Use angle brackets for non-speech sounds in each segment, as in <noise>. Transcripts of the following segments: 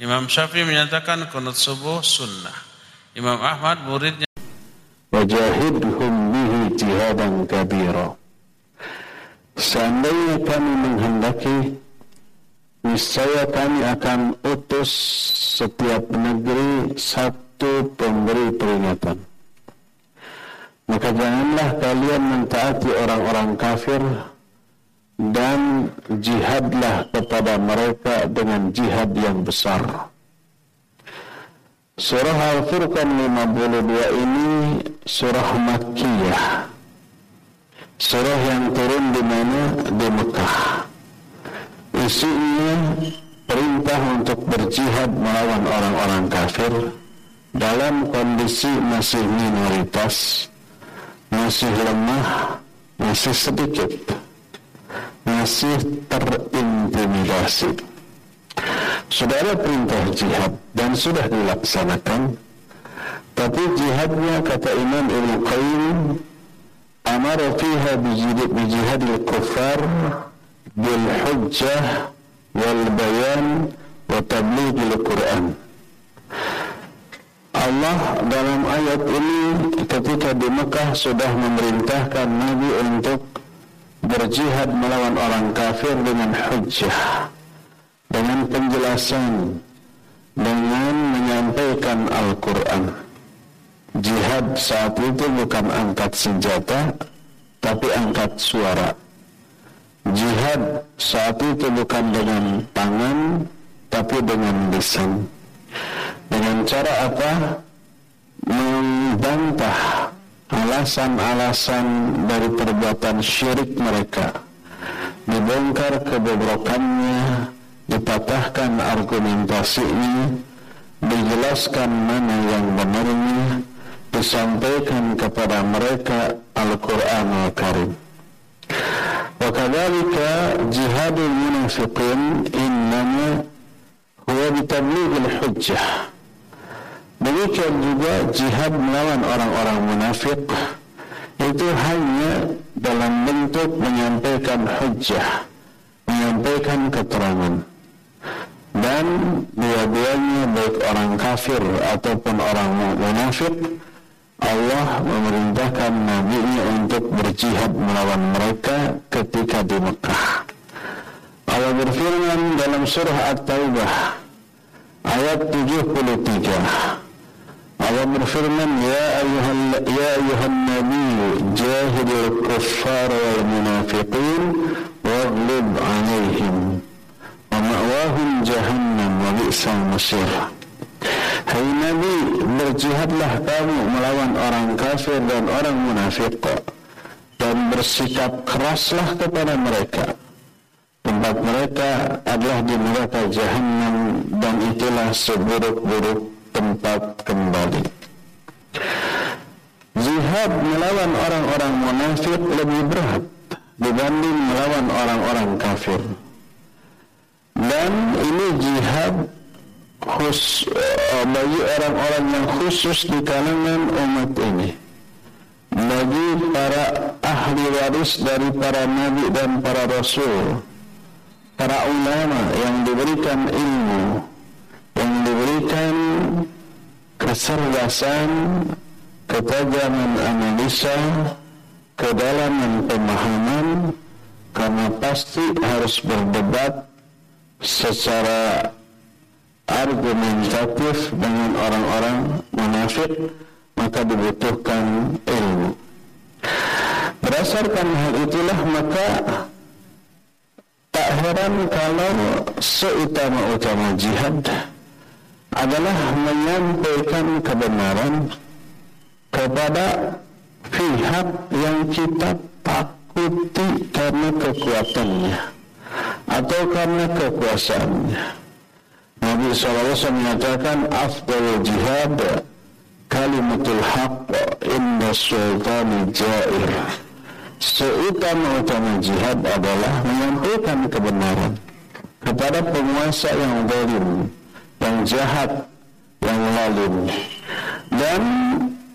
Imam Syafi'i menyatakan kunut subuh sunnah. Imam Ahmad muridnya wajahidhum bihi jihadan kabira. Seandainya kami menghendaki niscaya kami akan utus setiap negeri satu pemberi peringatan. Maka janganlah kalian mentaati orang-orang kafir dan jihadlah kepada mereka dengan jihad yang besar. Surah Al-Furqan 52 ini surah Makkiyah. Surah yang turun di mana? Di Mekah. Isinya perintah untuk berjihad melawan orang-orang kafir dalam kondisi masih minoritas, masih lemah, masih sedikit masih terintimidasi. Sudah ada perintah jihad dan sudah dilaksanakan, tapi jihadnya kata Imam Ibn Qayyim, amara fiha bijihadil kufar bil hujjah wal bayan wa tablighil Quran. Allah dalam ayat ini ketika di Mekah sudah memerintahkan Nabi untuk berjihad melawan orang kafir dengan hujjah dengan penjelasan dengan menyampaikan Al-Quran. Jihad saat itu bukan angkat senjata tapi angkat suara. Jihad saat itu bukan dengan tangan tapi dengan lisan. Dengan cara apa? Membantah alasan-alasan dari perbuatan syirik mereka dibongkar kebobrokannya dipatahkan argumentasinya dijelaskan mana yang benarnya disampaikan kepada mereka Al-Quran Al-Karim وكذلك جهاد المنافقين إنما هو بتبليغ الحجة Demikian juga jihad melawan orang-orang munafik itu hanya dalam bentuk menyampaikan hujjah, menyampaikan keterangan. Dan dua-duanya baik orang kafir ataupun orang munafik Allah memerintahkan nabi-Nya untuk berjihad melawan mereka ketika di Mekah. Allah berfirman dalam surah At-Taubah ayat 73 Allah berfirman ya ayuhan nabi jahidil kuffar wal munafiqin waghlib alaihim wa ma'wahum jahannam wa bi'sal masir Hai Nabi, berjihadlah kamu melawan orang kafir dan orang munafik dan bersikap keraslah kepada mereka. Tempat mereka adalah di neraka jahanam dan itulah seburuk-buruk tempat kembali. Jihad melawan orang-orang munafik lebih berat dibanding melawan orang-orang kafir. Dan ini jihad khus, uh, bagi orang-orang yang khusus di kalangan umat ini. Bagi para ahli waris dari para nabi dan para rasul, para ulama yang diberikan ilmu, yang diberikan kecerdasan, ketajaman analisa, kedalaman pemahaman, karena pasti harus berdebat secara argumentatif dengan orang-orang munafik, maka dibutuhkan ilmu. Berdasarkan hal itulah maka tak heran kalau seutama-utama jihad adalah menyampaikan kebenaran kepada pihak yang kita takuti karena kekuatannya atau karena kekuasaannya. Nabi SAW menyatakan afdal jihad kalimatul haq inna sultani jair. Seutama-utama jihad adalah menyampaikan kebenaran kepada penguasa yang zalim yang jahat, yang lalim. Dan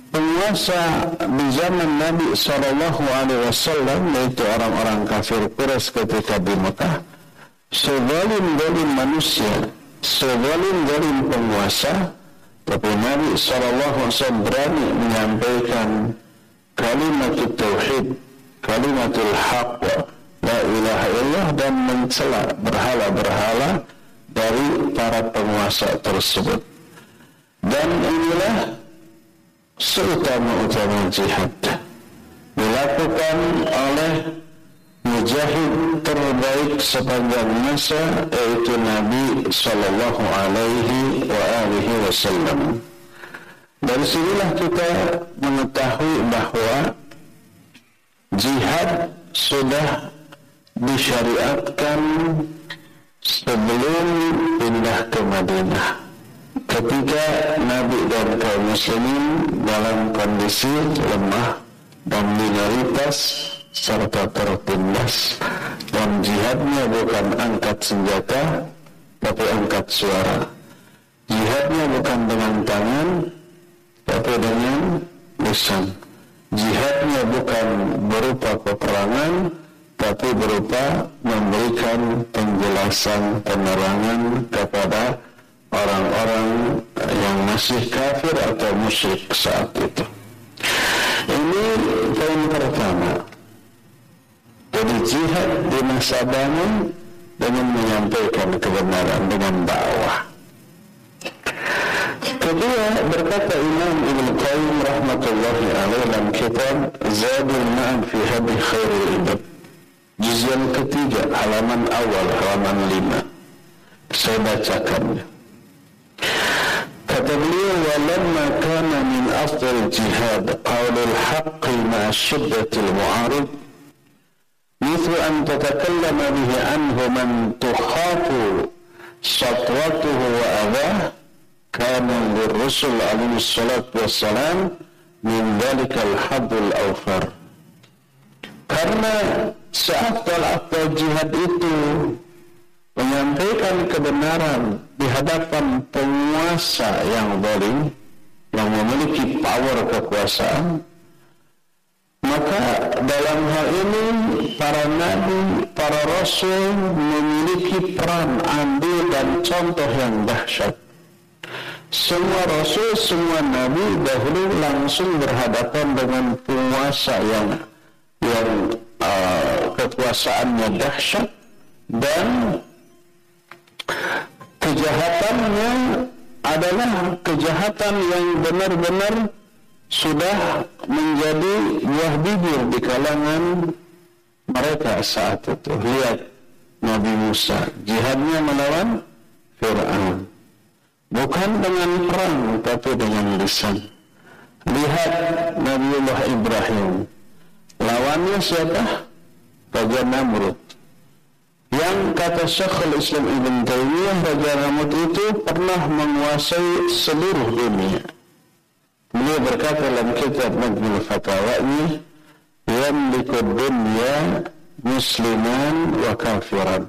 penguasa di zaman Nabi Shallallahu Alaihi Wasallam yaitu orang-orang kafir Quraisy ketika di Mekah, sezalim-zalim manusia, sezalim-zalim penguasa tapi Nabi SAW berani menyampaikan kalimat tauhid kalimatul haq la ilaha illallah dan mencela berhala-berhala dari para penguasa tersebut dan inilah seutama-utama jihad dilakukan oleh mujahid terbaik sepanjang masa yaitu Nabi Sallallahu Alaihi Wasallam. Dari sinilah kita mengetahui bahwa jihad sudah disyariatkan sebelum pindah ke Madinah. Ketika Nabi dan kaum muslimin dalam kondisi lemah dan minoritas serta tertindas dan jihadnya bukan angkat senjata tapi angkat suara jihadnya bukan dengan tangan tapi dengan lisan jihadnya bukan berupa peperangan tapi berupa memberikan penjelasan penerangan kepada orang-orang yang masih kafir atau musyrik saat itu ini poin pertama jadi jihad di masa bangun dengan menyampaikan kebenaran dengan dakwah. Kedua berkata Imam Ibn Qayyim rahmatullahi alaih dalam kitab Zadul Ma'ad fi Hadi Khairul Ibad. Juz yang ketiga, halaman awal, halaman lima. Saya bacakannya. Kata beliau, "Walamma kana min afdal jihad qaulul haqqi ma'a syiddatil mu'arid مثل أن تتكلم به عنه من تخاف سطوته وأذاه كان للرسل عليه الصلاة والسلام من ذلك الحظ الأوفر karena seafdal-afdal jihad itu menyampaikan kebenaran di hadapan penguasa yang zalim yang memiliki power kekuasaan maka dalam hal ini para nabi, para rasul memiliki peran andil dan contoh yang dahsyat. Semua rasul, semua nabi dahulu langsung berhadapan dengan penguasa yang yang uh, kekuasaannya dahsyat dan kejahatannya adalah kejahatan yang benar-benar sudah menjadi buah bibir di kalangan mereka saat itu. Lihat Nabi Musa, jihadnya melawan Fir'aun. Bukan dengan perang, tapi dengan lisan. Lihat Nabiullah Ibrahim. Lawannya siapa? Raja Namrud. Yang kata Syekhul Islam Ibn Taymiyah, Raja Namrud itu pernah menguasai seluruh dunia Beliau berkata dalam kitab Majmul Fatawanya, "Yamliku dunya musliman wa kafiran."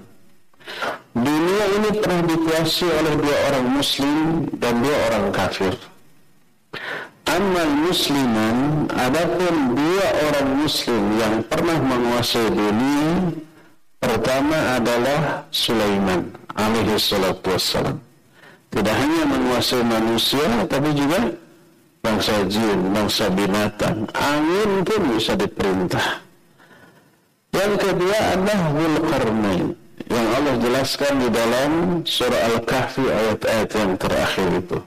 Dunia ini pernah dikuasai oleh dua orang muslim dan dua orang kafir. Amal musliman, adapun dua orang muslim yang pernah menguasai dunia, pertama adalah Sulaiman alaihi salatu wassalam. Tidak hanya menguasai manusia, tapi juga bangsa jin, bangsa binatang, angin pun bisa diperintah. Yang kedua adalah Zulkarnain yang Allah jelaskan di dalam surah Al-Kahfi ayat-ayat yang terakhir itu.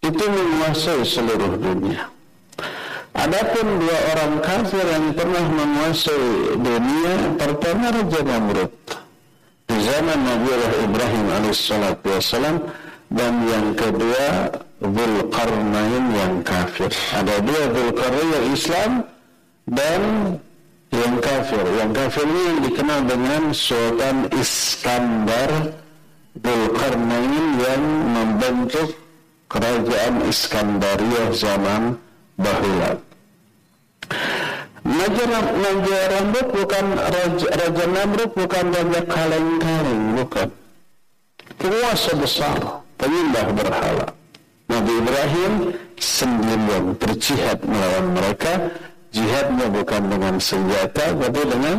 Itu menguasai seluruh dunia. Adapun dua orang kafir yang pernah menguasai dunia, pertama Raja Namrud. Di zaman Nabi Ibrahim alaihissalam dan yang kedua Zulkarnain yang kafir. Ada dua Zulkarnain yang Islam dan yang kafir. Yang kafir ini yang dikenal dengan Sultan Iskandar Zulkarnain yang membentuk kerajaan Iskandaria zaman bahula. Raja, Rambut bukan Raja, Raja Namrud bukan Raja kaleng-kaleng, bukan. Penguasa besar, penyembah berhala. Nabi Ibrahim sendirian berjihad melawan mereka jihadnya bukan dengan senjata tapi dengan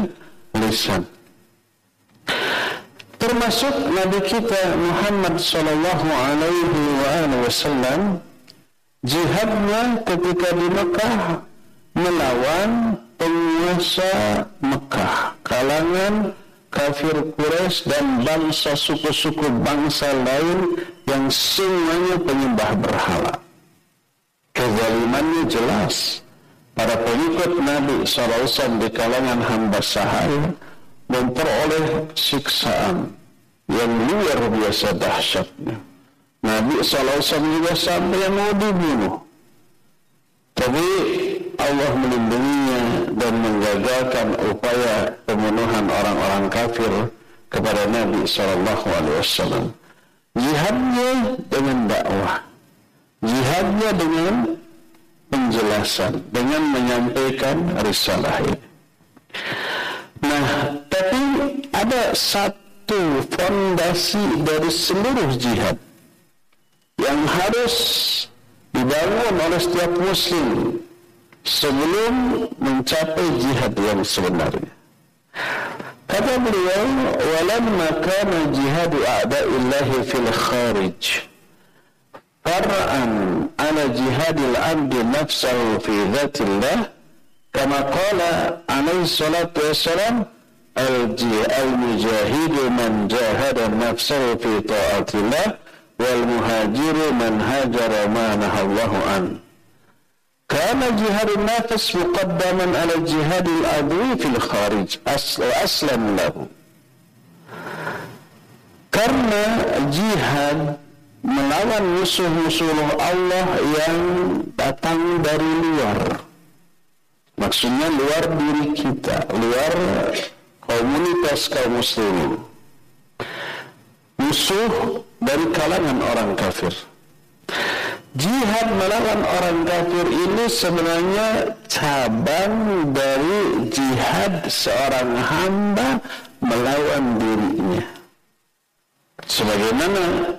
lisan termasuk Nabi kita Muhammad sallallahu alaihi wasallam jihadnya ketika di Mekah melawan penguasa Mekah kalangan kafir Quraisy dan bangsa suku-suku bangsa lain yang semuanya penyembah berhala. Kezalimannya jelas. Para pengikut Nabi SAW di kalangan hamba sahaya memperoleh siksaan yang luar biasa dahsyatnya. Nabi SAW juga sampai yang mau dibunuh. Tapi Allah melindunginya dan menggagalkan upaya pembunuhan orang-orang kafir kepada Nabi SAW. Jihadnya dengan dakwah. Jihadnya dengan penjelasan, dengan menyampaikan risalah ini. Nah, ada satu fondasi dari seluruh jihad yang harus dibangun oleh setiap muslim sebelum mencapai jihad yang sebenarnya. Kata beliau, "Walamma kana jihadu a'da'illahi fil kharij." Far'an ala jihadil 'abdi nafsahu fi dhatillah kama qala alaihi salatu wassalam al-mujahidu man jahada nafsahu fi ta'atillah wal muhajiru man hajara ma nahallahu an. كان جهاد النافس مقدما على جهاد العدو في الخارج وأسلم له karena jihad melawan musuh-musuh Allah yang datang dari luar maksudnya luar diri kita luar komunitas kaum muslimin. Musuh dari kalangan orang kafir. Jihad melawan orang kafir ini sebenarnya cabang dari jihad seorang hamba melawan dirinya. Sebagaimana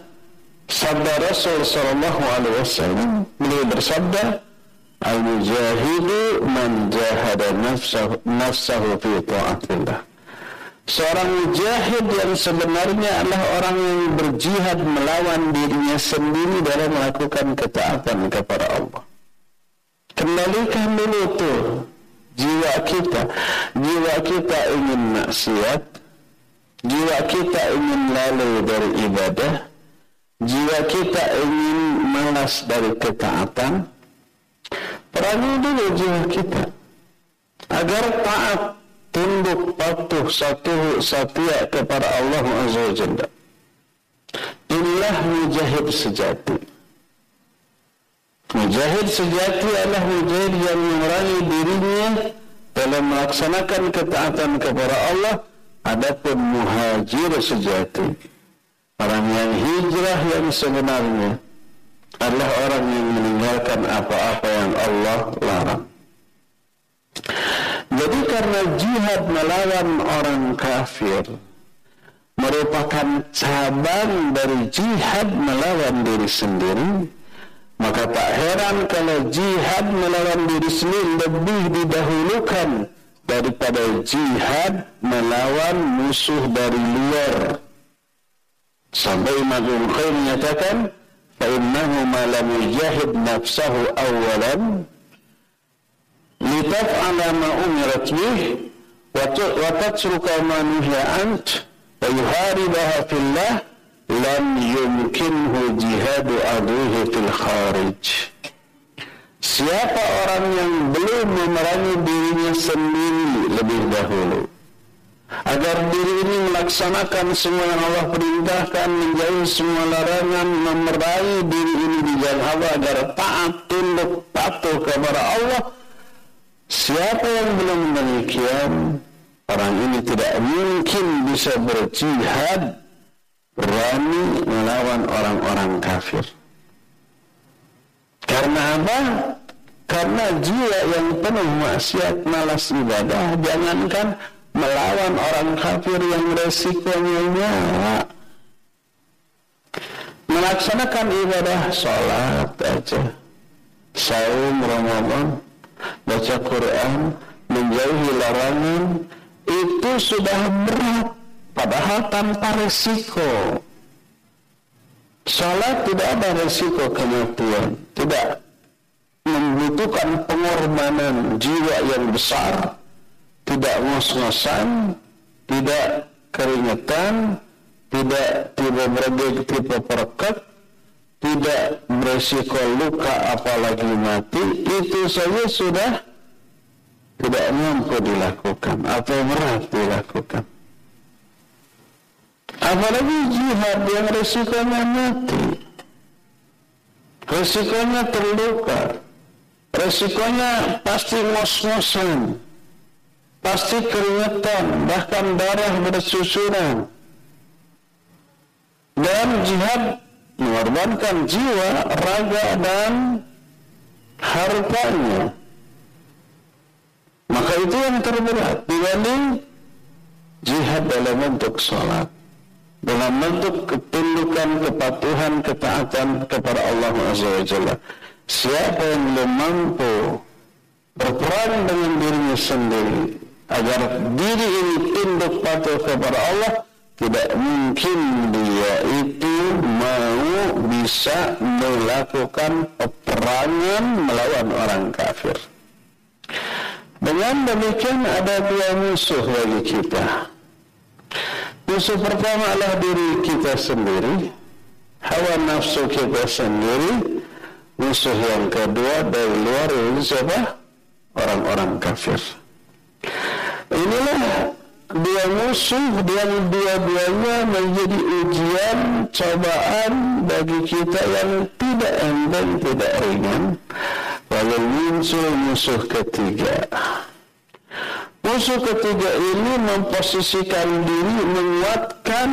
sabda Rasul sallallahu alaihi wasallam beliau bersabda Al-mujahidu man jahada nafsahu, nafsahu fi ta'atillah Seorang mujahid yang sebenarnya adalah orang yang berjihad melawan dirinya sendiri dalam melakukan ketaatan kepada Allah. Kembalikan dulu tuh jiwa kita. Jiwa kita ingin maksiat. Jiwa kita ingin lalai dari ibadah. Jiwa kita ingin malas dari ketaatan. Perangi dulu jiwa kita. Agar taat tunduk patuh satu setia kepada Allah Azza. Inilah mujahid sejati. Mujahid sejati adalah mujahid yang memerangi dirinya dalam melaksanakan ketaatan kepada Allah. Adapun muhajir sejati, orang yang hijrah yang sebenarnya adalah orang yang meninggalkan apa-apa yang Allah larang. Jadi karena jihad melawan orang kafir merupakan cabang dari jihad melawan diri sendiri, maka tak heran kalau jihad melawan diri sendiri lebih didahulukan daripada jihad melawan musuh dari luar. Sampai Imam Qayyim menyatakan, فَإِنَّهُ مَا لَمْ يُجَاهِدْ نَفْسَهُ أَوَّلًا litaf ala ma umirat bih wa tatruka ma nuhiya ant wa yuharibaha fillah lam yumkinhu jihadu aduhi fil kharij. Siapa orang yang belum memerangi dirinya sendiri lebih dahulu? Agar diri ini melaksanakan semua yang Allah perintahkan, menjauhi semua larangan, memerangi diri ini di jalan Allah agar taat, tunduk, patuh kepada Allah, Siapa yang belum demikian, orang ini tidak mungkin bisa berjihad berani melawan orang-orang kafir. Karena apa? Karena jiwa yang penuh maksiat malas ibadah, jangankan melawan orang kafir yang resikonya nyawa. Melaksanakan ibadah sholat aja, saum Ramadan, baca Quran, menjauhi larangan, itu sudah berat padahal tanpa resiko. Salat tidak ada resiko kematian, tidak membutuhkan pengorbanan jiwa yang besar, tidak ngos-ngosan, tidak keringetan, tidak tiba bergeg, tiba perket, tidak beresiko luka apalagi mati, itu saja sudah tidak mampu dilakukan atau berat dilakukan. Apalagi jihad yang resikonya mati. Resikonya terluka. Resikonya pasti ngos-ngosan. Pasti keringetan, bahkan darah bersusuran. Dan jihad mengorbankan jiwa, raga, dan hartanya. Maka itu yang terberat dibanding jihad dalam bentuk sholat dalam bentuk ketundukan, kepatuhan, ketaatan kepada Allah Azza wa Jalla. Siapa yang belum mampu berperang dengan dirinya sendiri agar diri ini tunduk patuh kepada Allah, tidak mungkin dia itu mau bisa melakukan peperangan melawan orang kafir. Dengan demikian ada dua musuh bagi kita. Musuh pertama adalah diri kita sendiri, hawa nafsu kita sendiri. Musuh yang kedua dari luar itu siapa? Orang-orang kafir. Inilah dua musuh yang dua-duanya menjadi ujian, cobaan bagi kita yang tidak enteng, tidak ringan. Lalu muncul musuh ketiga. Musuh ketiga ini memposisikan diri menguatkan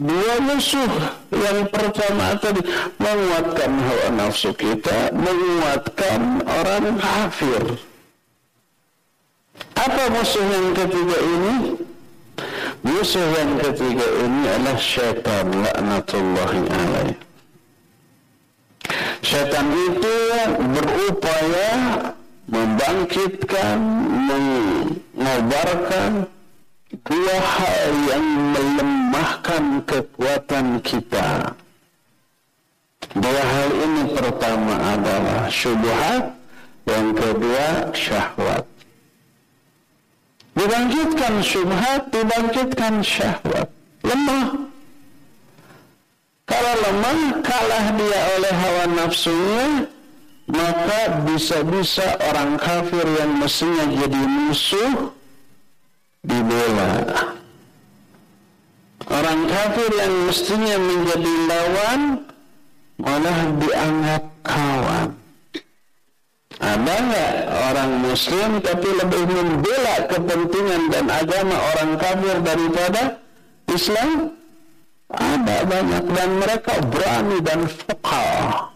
dua musuh. Yang pertama tadi menguatkan hawa nafsu kita, menguatkan orang kafir. Apa musuh yang ketiga ini? Musuh yang ketiga ini adalah syaitan laknatullahi alaih. Syaitan itu berupaya membangkitkan, mengobarkan dua hal yang melemahkan kekuatan kita. Dua hal ini pertama adalah syubhat, yang kedua syahwat. Dibangkitkan syubhat, dibangkitkan syahwat. Lemah. Kalau lemah, kalah dia oleh hawa nafsunya, maka bisa-bisa orang kafir yang mestinya jadi musuh dibela. Orang kafir yang mestinya menjadi lawan malah dianggap kawan. Ada nggak orang muslim tapi lebih membela kepentingan dan agama orang kafir daripada Islam? Ada banyak dan mereka berani dan fuqah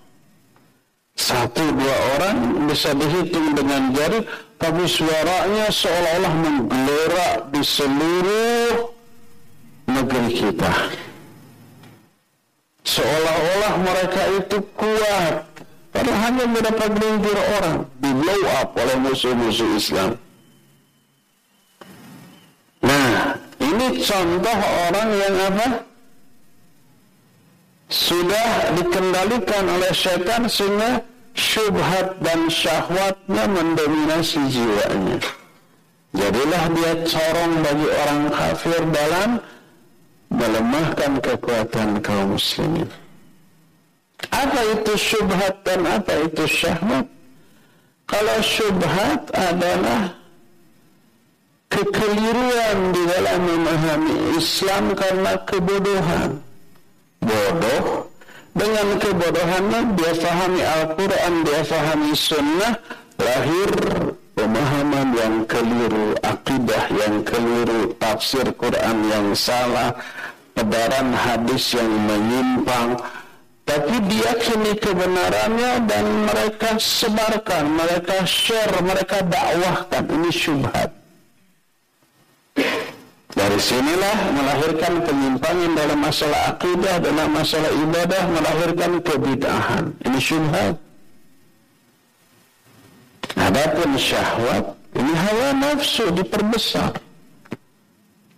satu dua orang bisa dihitung dengan jari, tapi suaranya seolah-olah menggelora di seluruh negeri kita. Seolah-olah mereka itu kuat, padahal hanya mendapat gelintir orang, di blow up oleh musuh-musuh Islam. Nah, ini contoh orang yang apa? sudah dikendalikan oleh setan sehingga syubhat dan syahwatnya mendominasi jiwanya. Jadilah dia corong bagi orang kafir dalam melemahkan kekuatan kaum muslimin. Apa itu syubhat dan apa itu syahwat? Kalau syubhat adalah kekeliruan di dalam memahami Islam karena kebodohan bodoh dengan kebodohannya dia fahami Al-Quran dia fahami Sunnah lahir pemahaman yang keliru akidah yang keliru tafsir Quran yang salah pedaran hadis yang menyimpang tapi diyakini kebenarannya dan mereka sebarkan mereka share mereka dakwahkan ini syubhat dari sinilah melahirkan penyimpangan dalam masalah akidah, dalam masalah ibadah, melahirkan kebid'ahan. Ini syubhat. Adapun syahwat, ini hawa nafsu diperbesar.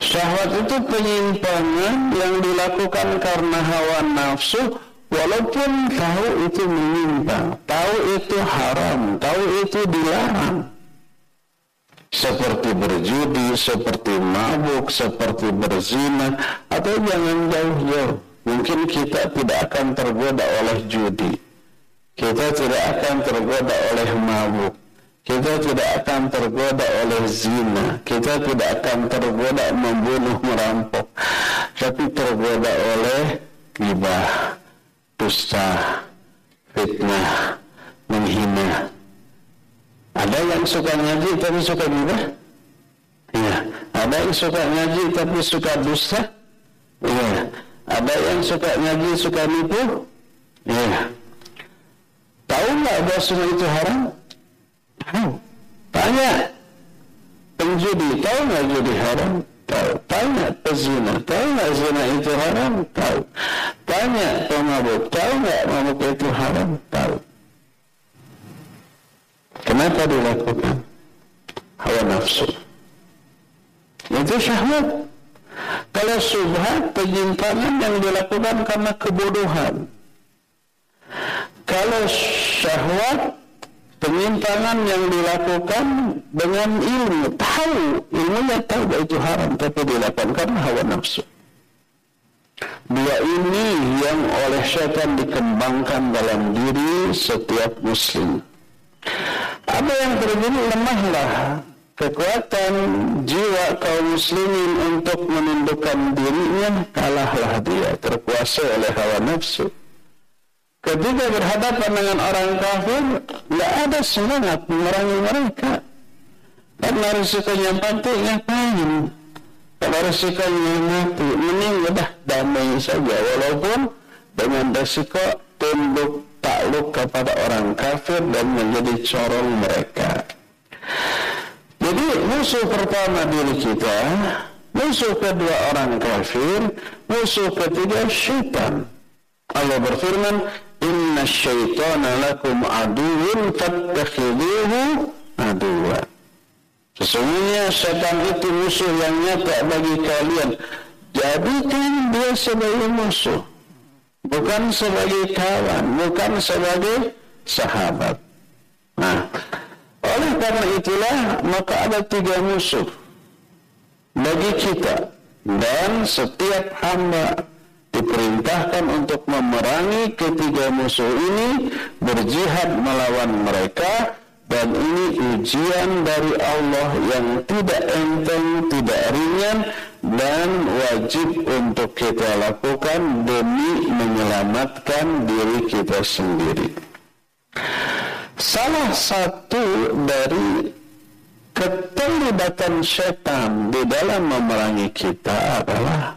Syahwat itu penyimpangan yang dilakukan karena hawa nafsu walaupun tahu itu menyimpang, tahu itu haram, tahu itu dilarang. Seperti berjudi, seperti mabuk, seperti berzina, atau jangan jauh-jauh. Mungkin kita tidak akan tergoda oleh judi. Kita tidak akan tergoda oleh mabuk kita tidak akan tergoda oleh zina. Kita tidak akan tergoda membunuh, merampok. Tapi tergoda oleh gibah, dusta, fitnah, menghina. Ada yang suka ngaji tapi suka gibah? Iya. Ada yang suka ngaji tapi suka dusta? Iya. Ada yang suka ngaji suka nipu? Iya. Tahu nggak bahwa itu haram? Tahu. Tanya penjudi, tahu nggak judi haram? Tahu. Tanya pezina, tahu nggak zina itu haram? Tahu. Tanya pemabuk, tahu nggak mabuk itu haram? Tahu. Kenapa dilakukan? Hawa nafsu. Itu syahwat. Kalau subhat, penyimpangan yang dilakukan karena kebodohan. Kalau syahwat, penyimpangan yang dilakukan dengan ilmu. Tahu ilmunya tahu bahwa itu haram tapi dilakukan karena hawa nafsu. Dua ini yang oleh syaitan dikembangkan dalam diri setiap muslim. Apa yang terjadi? Lemahlah kekuatan jiwa kaum muslimin untuk menundukkan dirinya. Kalahlah dia terkuasai oleh hawa nafsu Ketika berhadapan dengan orang kafir, tidak ada semangat memerangi mereka. Karena risikonya mati, ngapain? Kalau risikonya mati, mending udah damai saja. Walaupun dengan risiko tunduk takluk kepada orang kafir dan menjadi corong mereka. Jadi musuh pertama diri kita, musuh kedua orang kafir, musuh ketiga syaitan. Allah berfirman, inna syaitana lakum aduun fattakhiduhu aduwa sesungguhnya syaitan itu musuh yang nyata bagi kalian. Jadikan dia sebagai musuh. Bukan sebagai kawan bukan sebagai sahabat. Nah oleh karena itulah maka ada tiga musuh bagi kita. Dan setiap hamba diperintahkan untuk memerangi ketiga musuh ini berjihad melawan mereka dan ini ujian dari Allah yang tidak enteng, tidak ringan dan wajib untuk kita lakukan demi menyelamatkan diri kita sendiri. Salah satu dari keterlibatan setan di dalam memerangi kita adalah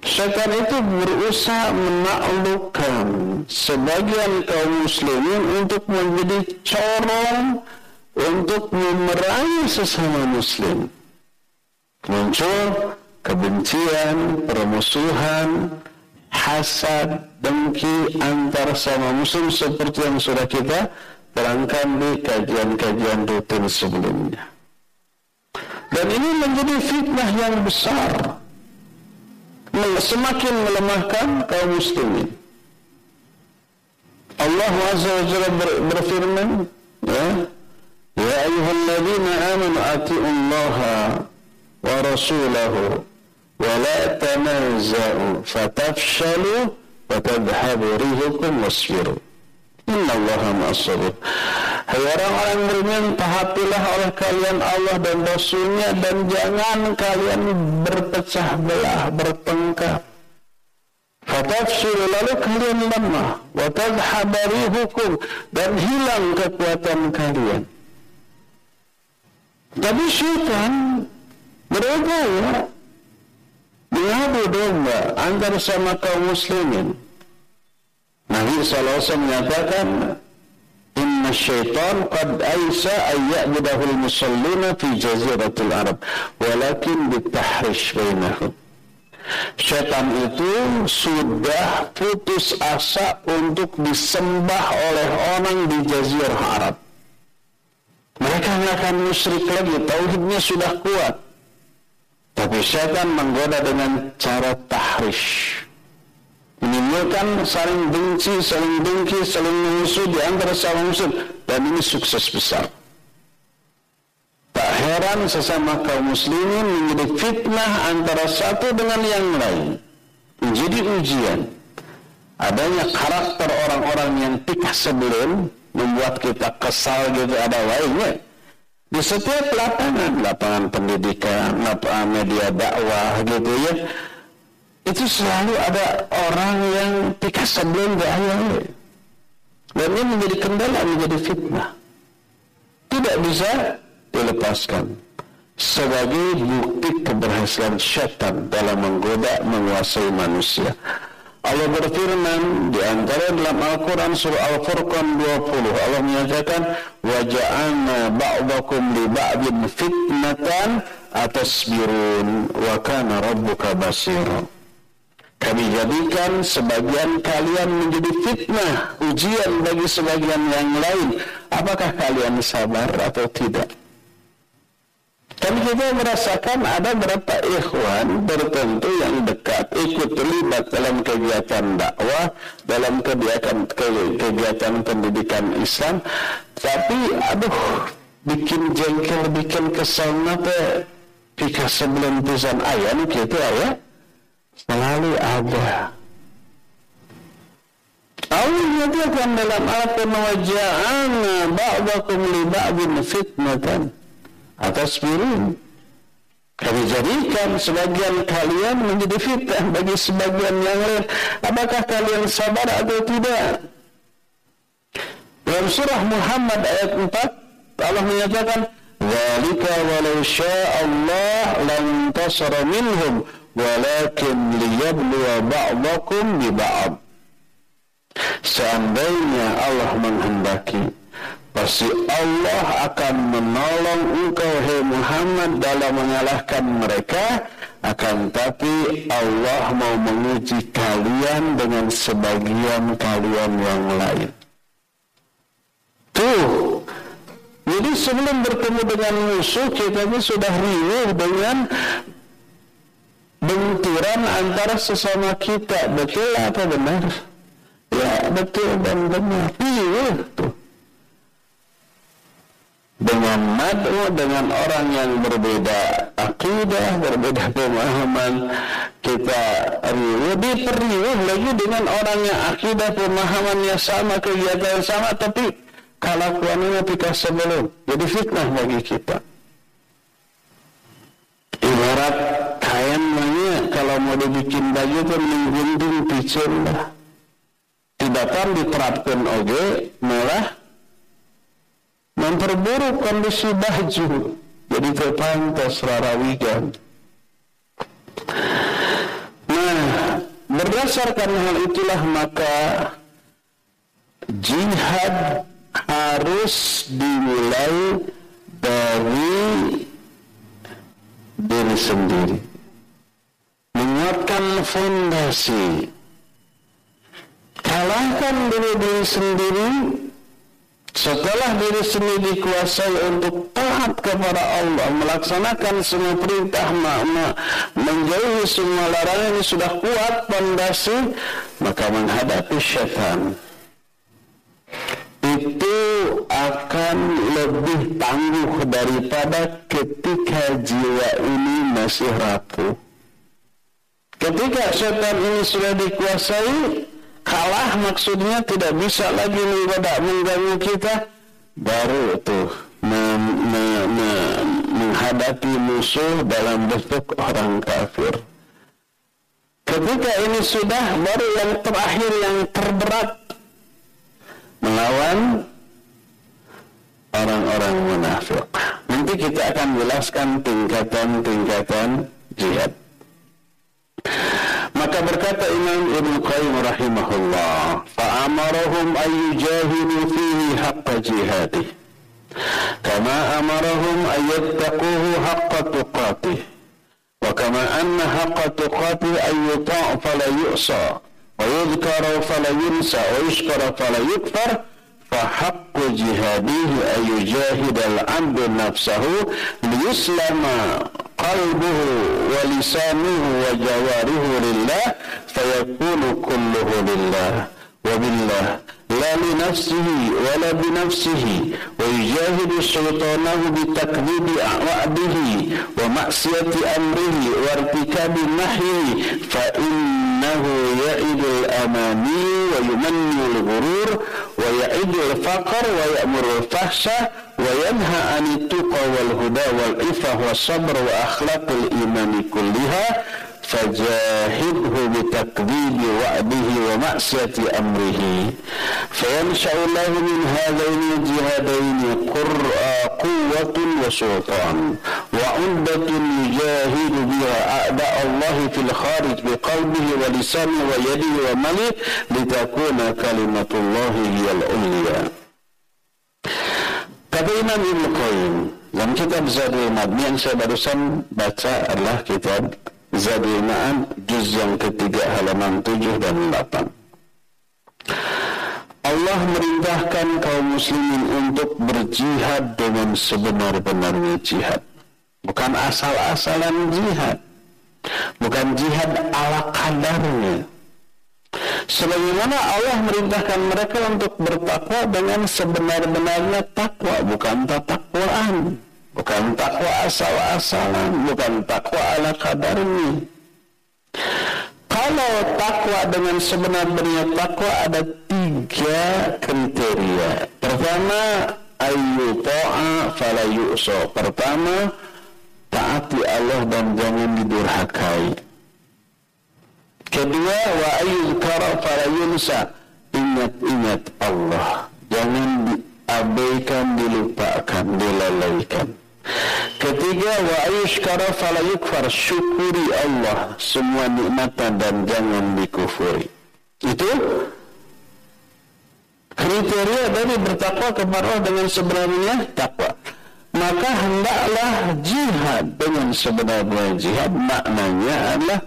Syaitan itu berusaha menaklukkan sebagian kaum muslimin untuk menjadi corong untuk memerangi sesama muslim. Muncul kebencian, permusuhan, hasad, dengki antar sama muslim seperti yang sudah kita terangkan di kajian-kajian rutin sebelumnya. Dan ini menjadi fitnah yang besar semakin melemahkan kaum muslimin. Allah Azza wa Jalla ber, berfirman, ya, Ya ayyuhalladzina amanu atiullaha wa rasulahu wa la tanaza'u fatafshalu wa tadhhabu rihukum wasbiru. Inna Allah ma'asabir. Hai orang-orang beriman, taatilah oleh kalian Allah dan Rasulnya dan jangan kalian berpecah belah, bertengkar. Fatafsiru lalu kalian lemah, watadhabari hukum dan hilang kekuatan kalian. Tapi syaitan berupaya mengadu domba sama kaum muslimin Nabi SAW menyatakan Inna syaitan qad aisa ayya'budahul musallina fi jaziratul Arab walakin bitahrish bainahum Syaitan itu sudah putus asa untuk disembah oleh orang di jazirah Arab. Mereka nggak akan musyrik lagi, tauhidnya sudah kuat. Tapi syaitan menggoda dengan cara tahrish. Menimbulkan saling benci, saling dengki, saling mengusut di antara sama muslim. Dan ini sukses besar. Tak heran sesama kaum muslimin menjadi fitnah antara satu dengan yang lain. Menjadi ujian. Adanya karakter orang-orang yang pikah sebelum membuat kita kesal gitu ada lainnya. Di setiap lapangan, lapangan pendidikan, lapangan media dakwah gitu ya, itu selalu ada orang yang pikah sebelum bahaya. Dan ini menjadi kendala, menjadi fitnah. Tidak bisa dilepaskan sebagai bukti keberhasilan syaitan dalam menggoda menguasai manusia. Allah berfirman di antara dalam Al-Quran surah Al-Furqan 20 Allah menyatakan waja'alna ba'dakum li ba'din fitnatan atasbirun wa kana rabbuka basira kami jadikan sebagian kalian menjadi fitnah ujian bagi sebagian yang lain. Apakah kalian sabar atau tidak? Dan kita merasakan ada beberapa ikhwan tertentu yang dekat ikut terlibat dalam kegiatan dakwah, dalam kegiatan kegiatan pendidikan Islam, tapi aduh bikin jengkel, bikin kesal nate jika sebelum pisan ayam gitu ya selalu ada. Allah menyatakan dalam Al-Quran waja'ana ba'dakum li ba'din fitnatan atas biru. Kami jadikan sebagian kalian menjadi fitnah bagi sebagian yang lain. Apakah kalian sabar atau tidak? Dalam surah Muhammad ayat 4, Allah menyatakan, "Walika walau Allah lam tasara minhum, walakin liyabluwa ba'dakum bi ba'd." Seandainya Allah menghendaki Pasti Allah akan menolong engkau hai Muhammad dalam mengalahkan mereka akan tapi Allah mau menguji kalian dengan sebagian kalian yang lain. Tuh. Jadi sebelum bertemu dengan musuh kita ini sudah riuh dengan benturan antara sesama kita. Betul apa benar? Ya betul dan benar. Riuh tuh dengan mad'u dengan orang yang berbeda akidah, berbeda pemahaman kita lebih periuh lagi dengan orang yang akidah pemahamannya sama kegiatan sama tapi kelakuannya pika sebelum jadi fitnah bagi kita ibarat kain kalau mau dibikin baju itu menggunting picen lah tidak kan diterapkan oge malah memperburuk kondisi baju. Jadi terpantas rarawigan. Nah berdasarkan hal itulah maka jihad harus dimulai dari diri sendiri menguatkan fondasi. Kalahkan diri diri sendiri. Setelah diri sendiri dikuasai untuk taat kepada Allah, melaksanakan semua perintah, menjauhi semua larangan yang sudah kuat pondasi, maka menghadapi syaitan. Itu akan lebih tangguh daripada ketika jiwa ini masih rapuh. Ketika syaitan ini sudah dikuasai, kalah maksudnya tidak bisa lagi menggoda mengganggu kita baru tuh menghadapi musuh dalam bentuk orang kafir. Ketika ini sudah baru yang terakhir yang terberat melawan orang-orang munafik. Nanti kita akan jelaskan tingkatan-tingkatan jihad maka berkata Imam Ibn Qayyim rahimahullah, "Fa'amarahum ay yujahidu fihi haqqa jihadih." Kama amarahum ay yattaquhu haqqa tuqatih. Wa kama anna haqqa tuqatih ay yuta' fala yu'sa, wa yudhkara fala yunsa, wa yushkara fala yukfar. فحق جهاده أن يجاهد العبد نفسه ليسلم wa jawarihu lillah fayakunu kulluhu lillah wa billah لا لنفسه ولا بنفسه ويجاهد شيطانه بتكذيب وعده ومعصية أمره وارتكاب نحيه فإنه يعد الأماني ويمني الغرور ويعد الفقر ويأمر الفحشة وينهى عن التقى والهدى والعفة والصبر وأخلاق الإيمان كلها فجاهده بتكذيب وعده ومعصية أمره. فينشأ الله من هذين الجهادين قوة وسلطان وعدة يجاهد بها أعداء الله في الخارج بقلبه ولسانه ويده وماله لتكون كلمة الله هي العليا. Kata Imam Ibn Qayyim dalam kitab Zadul Ma'ad yang saya barusan baca adalah kitab Zadul Ma'ad juz yang ketiga halaman 7 dan 8. Allah merintahkan kaum muslimin untuk berjihad dengan sebenar-benarnya jihad. Bukan asal-asalan jihad. Bukan jihad ala kadarnya. Sebagaimana Allah merintahkan mereka untuk bertakwa dengan sebenar-benarnya takwa, bukan tatakwaan. Bukan takwa asal-asalan, bukan takwa ala kadarnya. Kalau takwa dengan sebenarnya takwa ada tiga kriteria. Pertama, ayu ta'a fala. Pertama, taati Allah dan jangan didurhakai. Kedua, wa ayyuzkara fala yunsa. Ingat-ingat Allah. Jangan diabaikan, dilupakan, dilalaikan. Ketiga wa ayushkara fala yukfar syukuri Allah semua nikmatan dan jangan dikufuri. Itu kriteria dari bertakwa kepada Allah dengan sebenarnya takwa. Maka hendaklah jihad dengan sebenarnya jihad maknanya adalah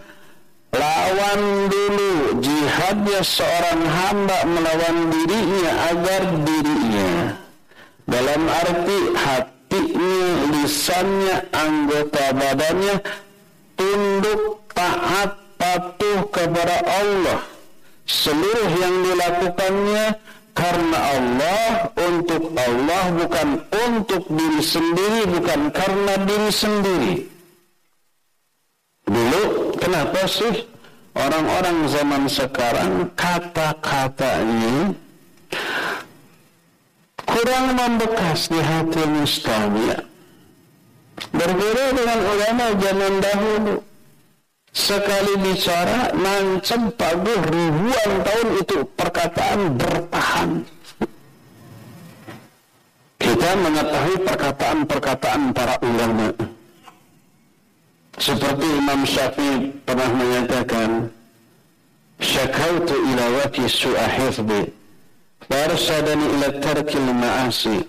lawan dulu jihadnya seorang hamba melawan dirinya agar dirinya dalam arti hati hatinya, lisannya, anggota badannya tunduk, taat, patuh kepada Allah. Seluruh yang dilakukannya karena Allah, untuk Allah, bukan untuk diri sendiri, bukan karena diri sendiri. Dulu, kenapa sih orang-orang zaman sekarang kata-katanya kurang membekas di hati mustamia. Berbeda dengan ulama zaman dahulu. Sekali bicara, nancem paguh ribuan tahun itu perkataan bertahan. Kita mengetahui perkataan-perkataan para ulama. Seperti Imam Syafi'i pernah menyatakan, Syakautu ila waki su'a hifdi, Farsadani ila tarkil ma'asi,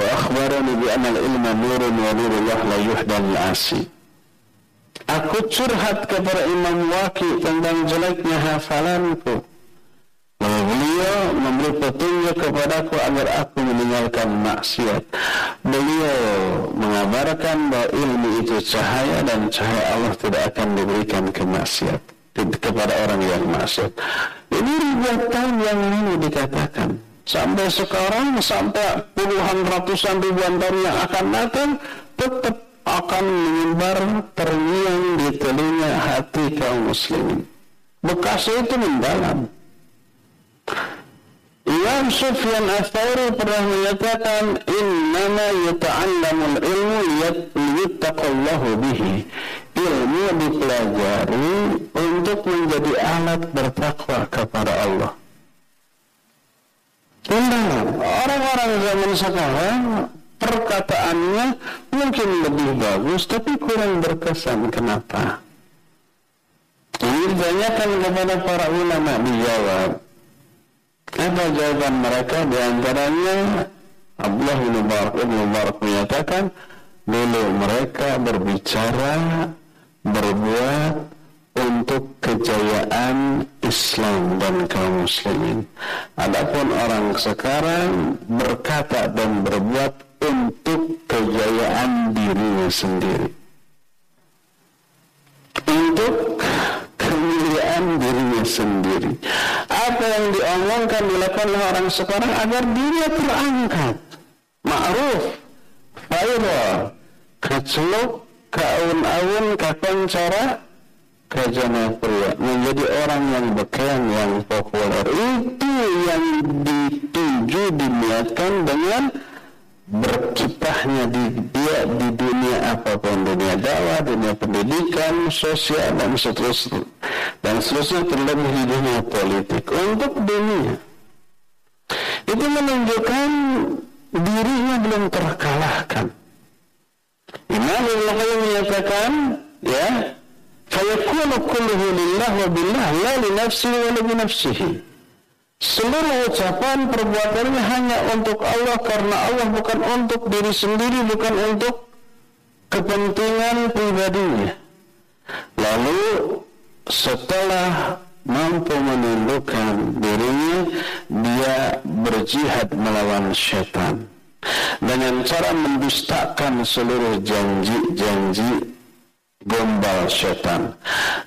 Wa akhbarani bi amal ilma nurun wa nurullah la yuhdan asi. Aku curhat kepada Imam Waki tentang jeleknya hafalanku. Beliau memberi petunjuk kepadaku agar aku meninggalkan maksiat. Beliau mengabarkan bahwa ilmu itu cahaya dan cahaya Allah tidak akan diberikan ke maksiat kepada orang yang maksiat. Ini ribuan tahun yang lalu dikatakan. Sampai sekarang, sampai puluhan ratusan ribuan tahun yang akan datang, tetap akan menyebar terngiang di telinga hati kaum muslimin. Bekasnya itu mendalam. Imam Sufyan Athari pernah menyatakan innama yata'allamul ilmu yuttaqallahu bihi. Ilmu dipelajari untuk menjadi alat bertakwa kepada Allah. Undangan orang-orang zaman sekarang perkataannya mungkin lebih bagus tapi kurang berkesan. Kenapa? Ini ditanyakan kepada para ulama dijawab apa jawaban mereka di antaranya Abdullah bin Mubarak bin Mubarak menyatakan dulu mereka berbicara berbuat untuk kejayaan Islam dan kaum muslimin. Adapun orang sekarang berkata dan berbuat untuk kejayaan dirinya sendiri. untuk kemuliaan dirinya sendiri. Apa yang diomongkan dilakukan oleh orang sekarang agar dirinya terangkat. Ma'ruf, viral, keceluk, kaun-aun, kapan cara kajana pria menjadi orang yang beken yang populer itu yang dituju diniatkan dengan berkiprahnya di dia di dunia apa pun dunia dakwah, dunia pendidikan, sosial dan seterusnya. Dan seterusnya terlebih di dunia politik. Untuk dunia. Itu menunjukkan dirinya belum terkalahkan. Imam Ibn menyatakan ya fayakunu kulluhu lillah wa billah la li nafsihi wa li nafsihi Seluruh ucapan perbuatannya hanya untuk Allah karena Allah bukan untuk diri sendiri, bukan untuk kepentingan pribadinya. Lalu setelah mampu menundukkan dirinya, dia berjihad melawan syaitan dengan cara mendustakan seluruh janji-janji gombal setan.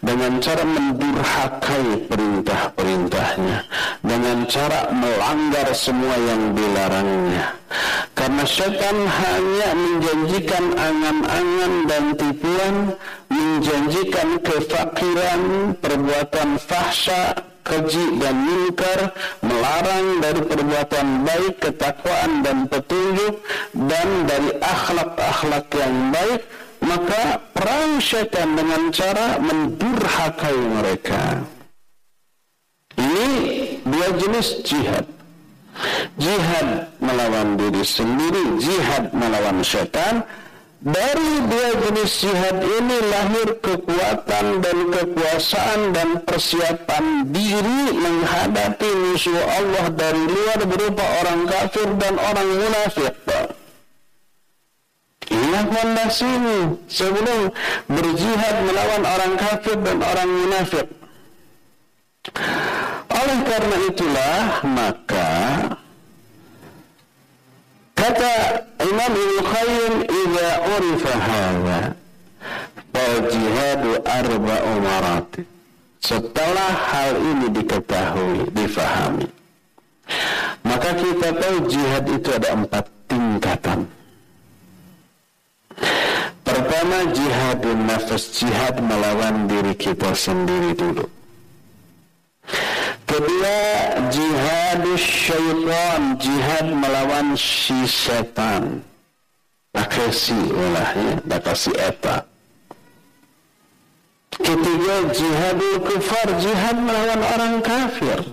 Dengan cara mendurhakai perintah-perintahnya. Dengan cara melanggar semua yang dilarangnya. Karena setan hanya menjanjikan angan-angan dan tipuan menjanjikan kefakiran perbuatan fahsya keji dan munkar melarang dari perbuatan baik ketakwaan dan petunjuk dan dari akhlak-akhlak yang baik maka perang syaitan dengan cara mendurhakai mereka. Ini dua jenis jihad. Jihad melawan diri sendiri, jihad melawan syaitan. Dari dua jenis jihad ini lahir kekuatan dan kekuasaan dan persiapan diri menghadapi musuh Allah dari luar berupa orang kafir dan orang munafik. Inilah fondasi ini sebelum berjihad melawan orang kafir dan orang munafik. Oleh karena itulah maka kata Imam Ibnu Qayyim idza urifa hadza jihadu arba'u marat. Setelah hal ini diketahui, difahami, maka kita tahu jihad itu ada empat tingkatan. Pertama jihadun nafas jihad melawan diri kita sendiri dulu. Kedua jihadus syaitan jihad melawan si setan. Nakasi olahnya, nakasi eta. Ketiga jihadul kufar jihad melawan orang kafir.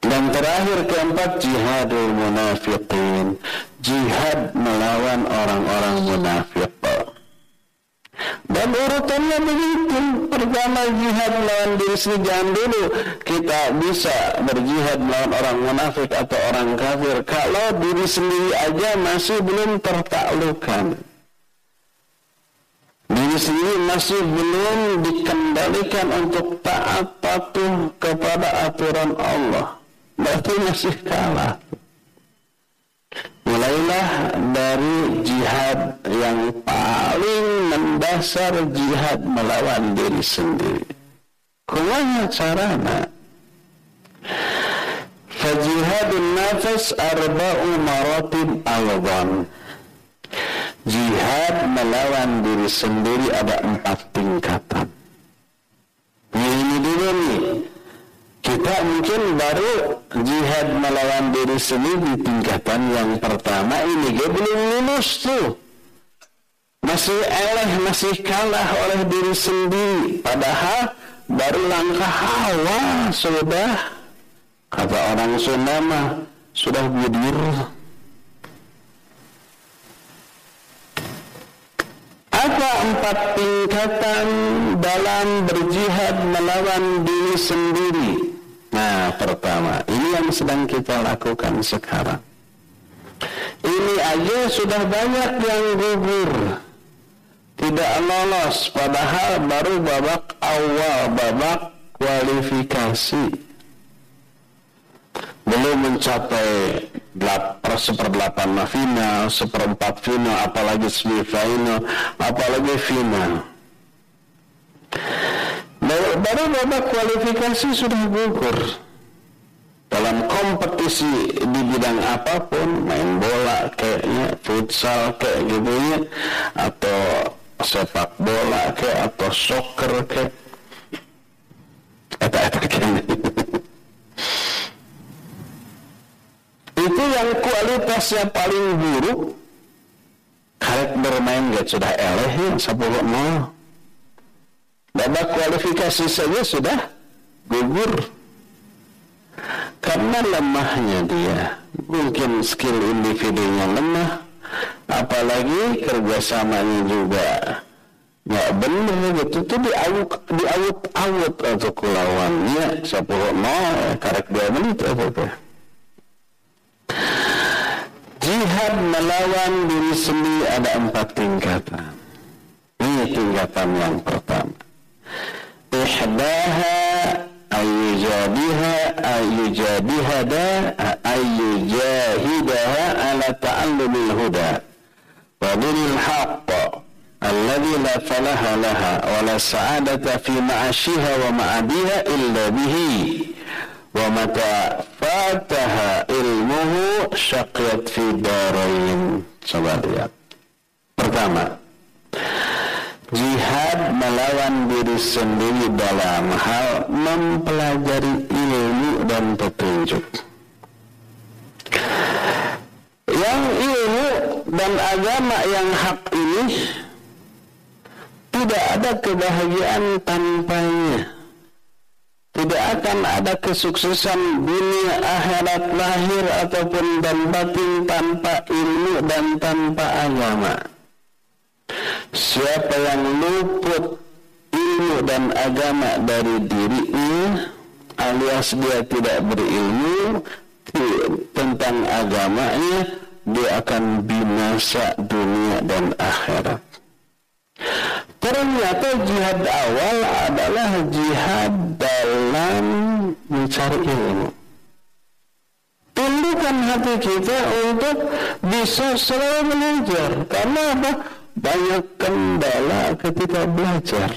Dan terakhir keempat jihadul munafiqin jihad melawan orang-orang munafik. Dan urutannya begitu. Pertama jihad melawan diri sendiri. Jangan dulu kita bisa berjihad melawan orang munafik atau orang kafir. Kalau diri sendiri aja masih belum tertaklukkan. Diri sendiri masih belum dikendalikan untuk taat patuh kepada aturan Allah. Berarti masih kalah. Mulailah dari jihad yang paling mendasar jihad melawan diri sendiri. Kumanya carana? Fajihadun nafas arba'u maratib alban. Jihad melawan diri sendiri ada empat tingkatan. Ini dulu nih kita mungkin baru jihad melawan diri sendiri di tingkatan yang pertama. Ini dia belum lulus tuh. Masih eleh masih kalah oleh diri sendiri. Padahal baru langkah awal sudah. Kata orang Sunda mah sudah budir Apa empat tingkatan dalam berjihad melawan diri sendiri? Nah, pertama, ini yang sedang kita lakukan sekarang. Ini aja sudah banyak yang gugur. Tidak lolos, padahal baru babak awal, babak kualifikasi. Belum mencapai seperdelapan final, seperempat final, apalagi semifinal, apalagi final. Baru babak kualifikasi sudah gugur. Dalam kompetisi di bidang apa pun main bola kayaknya futsal kayak gitu ya atau sepak bola kayak atau soccer kayak. Eta eta kayaknya. Itu yang kualitasnya paling buruk. Karek bermain gak sudah eleh ya 10 nol babak kualifikasi saja sudah gugur. Karena lemahnya dia mungkin skill individunya lemah apalagi kerjasamanya juga nggak benar gitu. Itu diawut diawut awut atau kulawannya sepuluh nol karek dua menit apa apa jihad melawan diri sendiri ada empat tingkatan. Ini tingkatan yang pertama ihdaha ayyujadiha ayyujadihada ayyujahidaha ala ta'allumil huda wa dinil haqqa alladhi la falaha laha wa la sa'adata fi ma'ashiha wa ma'adiha illa bihi wa mata fataha ilmuhu syaqiyat fi darain coba lihat pertama jihad melawan diri sendiri dalam hal mempelajari ilmu dan petunjuk. Yang ilmu dan agama yang hak ini tidak ada kebahagiaan tanpanya. Tidak akan ada kesuksesan dunia akhirat lahir ataupun dan batin tanpa ilmu dan tanpa agama. Siapa yang luput ilmu dan agama dari dirinya alias dia tidak berilmu tentang agamanya dia akan binasa dunia dan akhirat. Ternyata jihad awal adalah jihad dalam mencari ilmu. Tundukkan hati kita untuk bisa selalu belajar karena apa? Banyak kendala ketika belajar.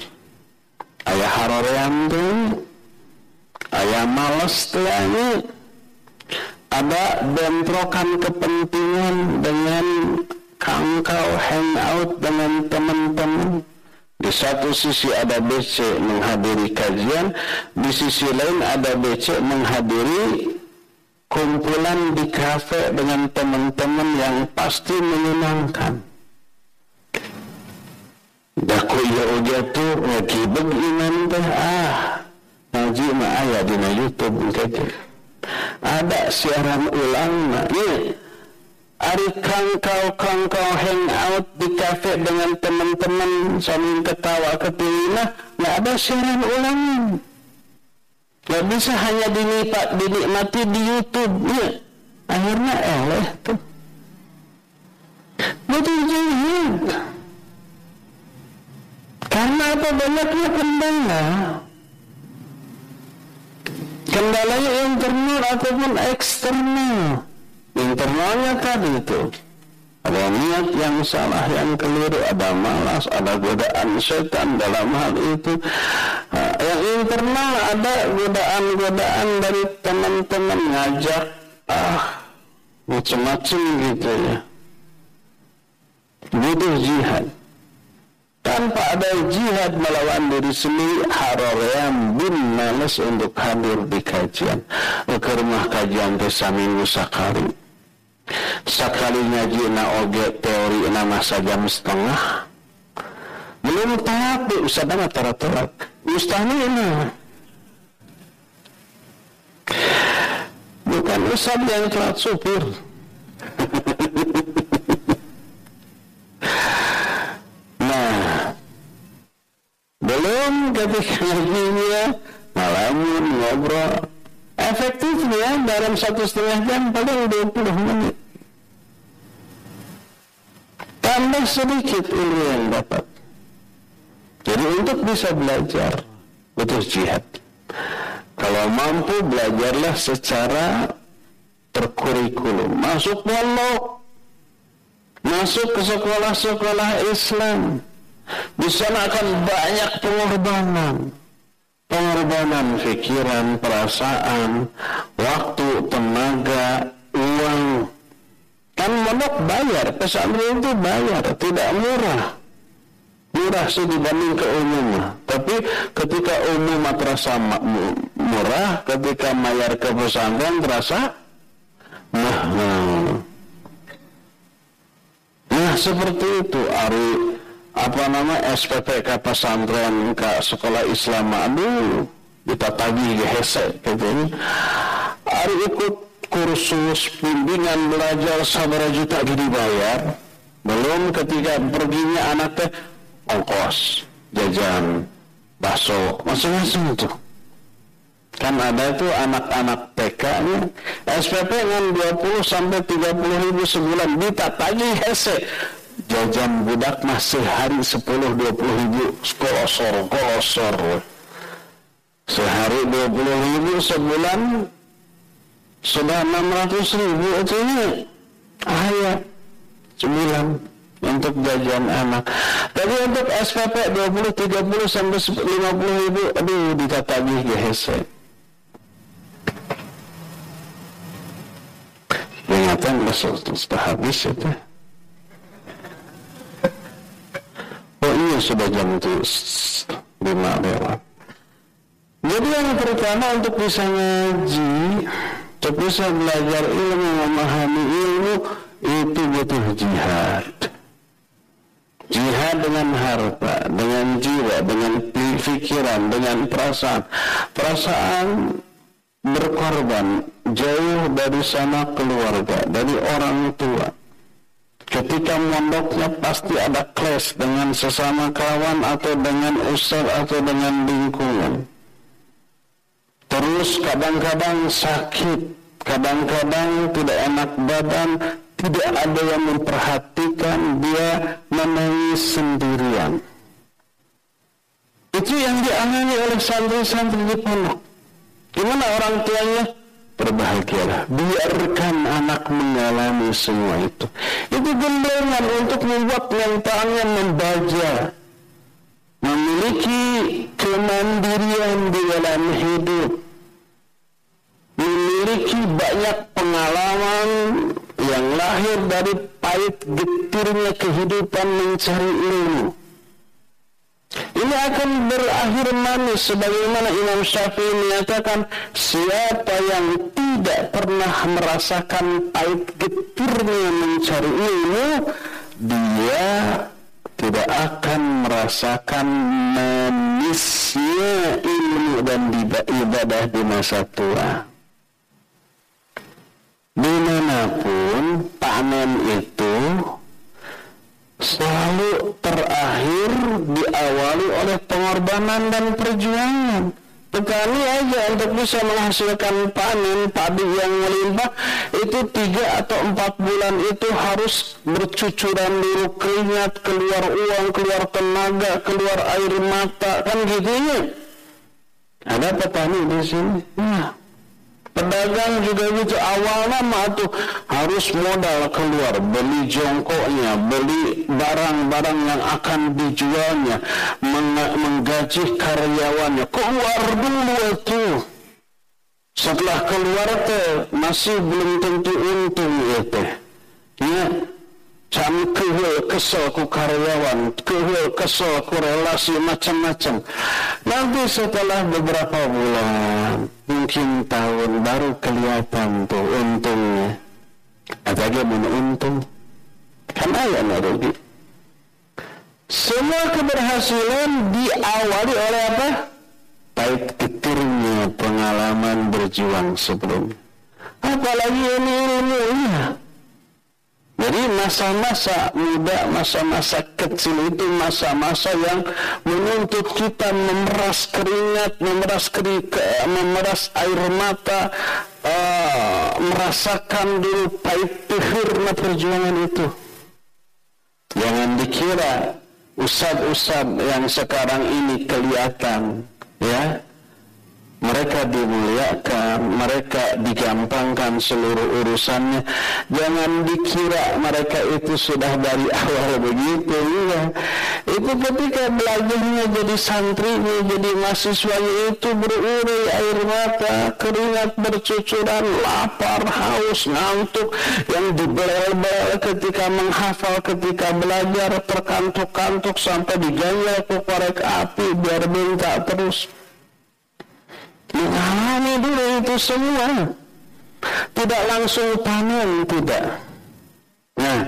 Ayah harorean tuh ayah males tuh ada bentrokan kepentingan dengan kangkau hangout dengan teman-teman. Di satu sisi ada BC menghadiri kajian di sisi lain ada BC menghadiri kumpulan di kafe dengan teman-teman yang pasti menyenangkan Daku iya uja tu ngakibag iman teh ah ngaji mah aya dina YouTube engke ada siaran ulang mah iya Ari kangkau kangkau hangout di kafe dengan teman-teman sambil ketawa ketingina nggak ada siaran ulang. Nggak bisa hanya dinipat dinikmati di YouTube ya akhirnya eleh tuh karena apa banyaknya kendala. Kendalanya internal ataupun eksternal. Internalnya tadi itu. Ada niat yang salah yang keliru ada malas ada godaan setan dalam hal itu. Yang internal ada godaan-godaan dari teman-teman ngajak ah macam-macam gitu ya. Butuh jihad tanpa ada jihad melawan diri sendiri harorean bin males untuk hadir di kajian. Ke rumah kajian desa minggu sakali sekali ngaji na oge teori nama jam setengah. Belum tapi ustaz nama tarat-tarat ustaz ini. Bukan ustaz yang telat supir <laughs> nah belum ketika ngajinya malamun ngobrol. Efektifnya dalam satu setengah jam paling 20 menit. Tambah sedikit ilmu yang dapat. Jadi untuk bisa belajar butuh jihad. Kalau mampu belajarlah secara terkurikulum. Masuk pondok. Masuk ke sekolah-sekolah Islam di sana akan banyak pengorbanan pengorbanan pikiran, perasaan, waktu, tenaga, uang. Kan mondok bayar, pesantren itu bayar, tidak murah. Murah sih dibanding ke umum. Tapi ketika umum terasa murah, ketika bayar ke pesantren terasa mahal. Nah seperti itu Ari apa nama SPPK pesantren ke sekolah Islam? Aduh kita tagih hese gitu. Hari ikut kursus bimbingan belajar sabara juta dibayar. Belum ketika perginya anak teh ongkos jajan bakso itu. Kan ada itu anak-anak TK nya SPP dengan 20 sampai 30 ribu sebulan. Tagih hese jajan budak masih hari 10-20 ribu kolosor kolosor. Sehari 20 ribu sebulan sudah 600 ribu itu ya ayat sebulan untuk jajan anak. Tapi untuk SPP 20, 30 sampai 50 ribu aduh ditatagih ya hese. Ingatan sudah habis itu ini sudah jam lima lewat. Jadi yang pertama untuk bisa ngaji, untuk bisa belajar ilmu, memahami ilmu, itu butuh jihad. Jihad dengan harta, dengan jiwa, dengan pikiran, dengan perasaan. Perasaan berkorban jauh dari sana keluarga, dari orang tua Ketika mondoknya pasti ada clash dengan sesama kawan atau dengan ustaz atau dengan lingkungan. Terus kadang-kadang sakit, kadang-kadang tidak enak badan, tidak ada yang memperhatikan, dia menangis sendirian. Itu yang dialami oleh santri-santri di pondok. Gimana orang tuanya? Berbahagialah. Biarkan anak mengalami semua itu. Itu gendengan untuk membuat mentalnya membaca memiliki kemandirian di dalam hidup. Memiliki banyak pengalaman yang lahir dari pahit getirnya kehidupan mencari ilmu ini akan berakhir manis sebagaimana Imam Syafi'i menyatakan siapa yang tidak pernah merasakan pahit getirnya mencari ilmu dia tidak akan merasakan manisnya ilmu dan ibadah di masa tua. Di mana pun panen itu selalu terakhir diawali oleh pengorbanan dan perjuangan. Petani aja untuk bisa menghasilkan panen padi yang melimpah itu tiga atau empat bulan itu harus bercucuran dulu keringat, keluar uang, keluar tenaga, keluar air mata, kan gitu ya. Ada petani di sini. Nah, Pedagang juga gitu awalnya mah tuh harus modal keluar beli jongkoknya, beli barang-barang yang akan dijualnya, meng menggaji karyawannya. Keluar dulu itu. Setelah keluar teh masih belum tentu untung teh. Ya, Jam kehul kesel ku karyawan, kehul kesel ku relasi macam-macam. Nanti setelah beberapa bulan, mungkin tahun baru kelihatan tuh untungnya. Ada gimana untung? Kan ayah rugi. Semua keberhasilan diawali oleh apa? Pahit ketirnya pengalaman berjuang sebelumnya. Apalagi ini ilmunya. Jadi masa-masa muda, masa-masa kecil itu masa-masa yang menuntut kita memeras keringat, memeras keringat, memeras air mata, uh, merasakan dulu pahit pihirnya perjuangan itu. Jangan dikira usad-usad yang sekarang ini kelihatan, ya mereka dimuliakan, mereka digampangkan seluruh urusannya. Jangan dikira mereka itu sudah dari awal <laughs> begitu, ya. Itu ketika belajarnya jadi santrinya, jadi mahasiswa itu berurai air mata, keringat bercucuran, lapar, haus, ngantuk, yang dibelel-belel ketika menghafal, ketika belajar, terkantuk-kantuk sampai diganjal korek api biar minta terus mengalami dulu itu semua. Tidak langsung panen tidak. Nah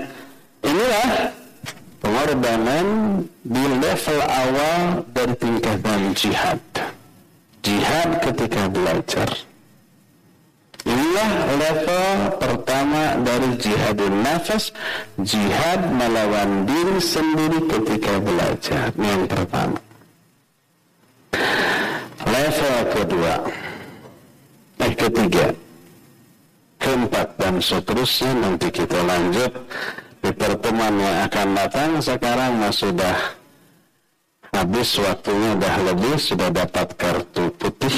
inilah pengorbanan di level awal dari tingkatan jihad. Jihad ketika belajar. Inilah level pertama dari jihadin nafas jihad melawan diri sendiri ketika belajar. Ini yang pertama level kedua eh ketiga keempat dan seterusnya nanti kita lanjut di pertemuan yang akan datang sekarang mas sudah habis waktunya dah lebih sudah dapat kartu putih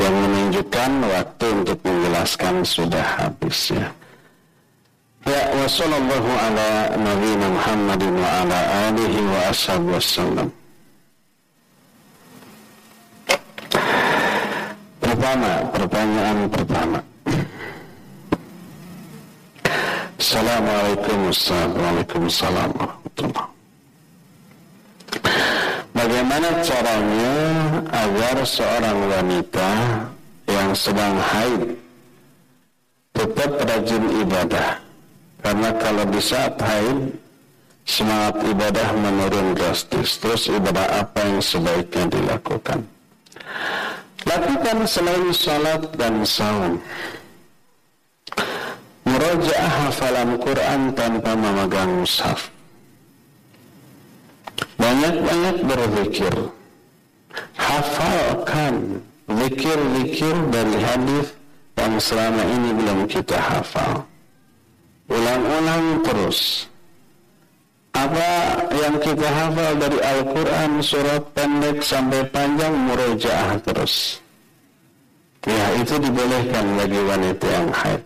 yang menunjukkan waktu untuk menjelaskan sudah habis ya. Ya wa sallallahu ala. Pertama, pertanyaan pertama. Assalamualaikum Waalaikumsalam Bagaimana caranya agar seorang wanita yang sedang haid tetap rajin ibadah? Karena kalau di saat haid semangat ibadah menurun drastis. Terus ibadah apa yang sebaiknya dilakukan? Lakukan selain salat dan saum. Murajaah hafalan Quran tanpa memegang mushaf. Banyak-banyak berzikir. Hafalkan zikir-zikir dari hadis yang selama ini belum kita hafal. Ulang-ulang terus apa yang kita hafal dari Al-Quran surat pendek sampai panjang murojaah terus. Ya itu dibolehkan bagi wanita yang haid.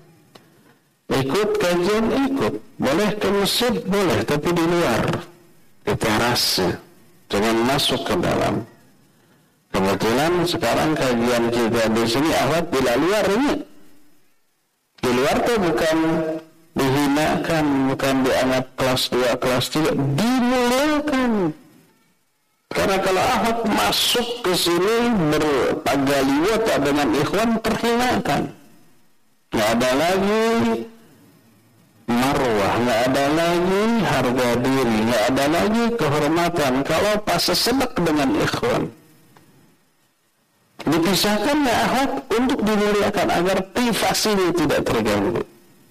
Ikut kajian ikut. Boleh ke masjid boleh tapi di luar. Di teras jangan masuk ke dalam. Kebetulan sekarang kajian kita di sini awat di luar ini. Di luar tuh bukan dihinakan bukan dianggap kelas 2 kelas 3 dimuliakan karena kalau Ahok masuk ke sini berpagaliwat dengan ikhwan terhinakan nggak ada lagi marwah nggak ada lagi harga diri nggak ada lagi kehormatan. Kalau pas sesedek dengan ikhwan. Dipisahkan ya Ahok untuk dimuliakan agar privasinya tidak terganggu